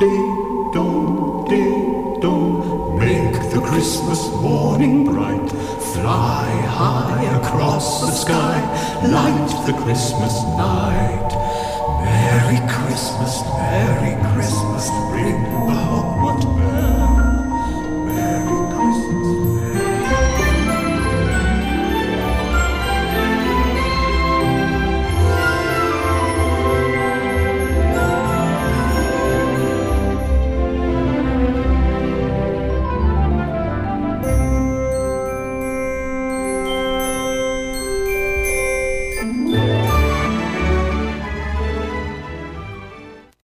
Ding Christmas morning bright. Fly high across the sky, light the Christmas night. Merry Christmas, Merry Christmas, ring the Hogwarts bell. Merry Christmas.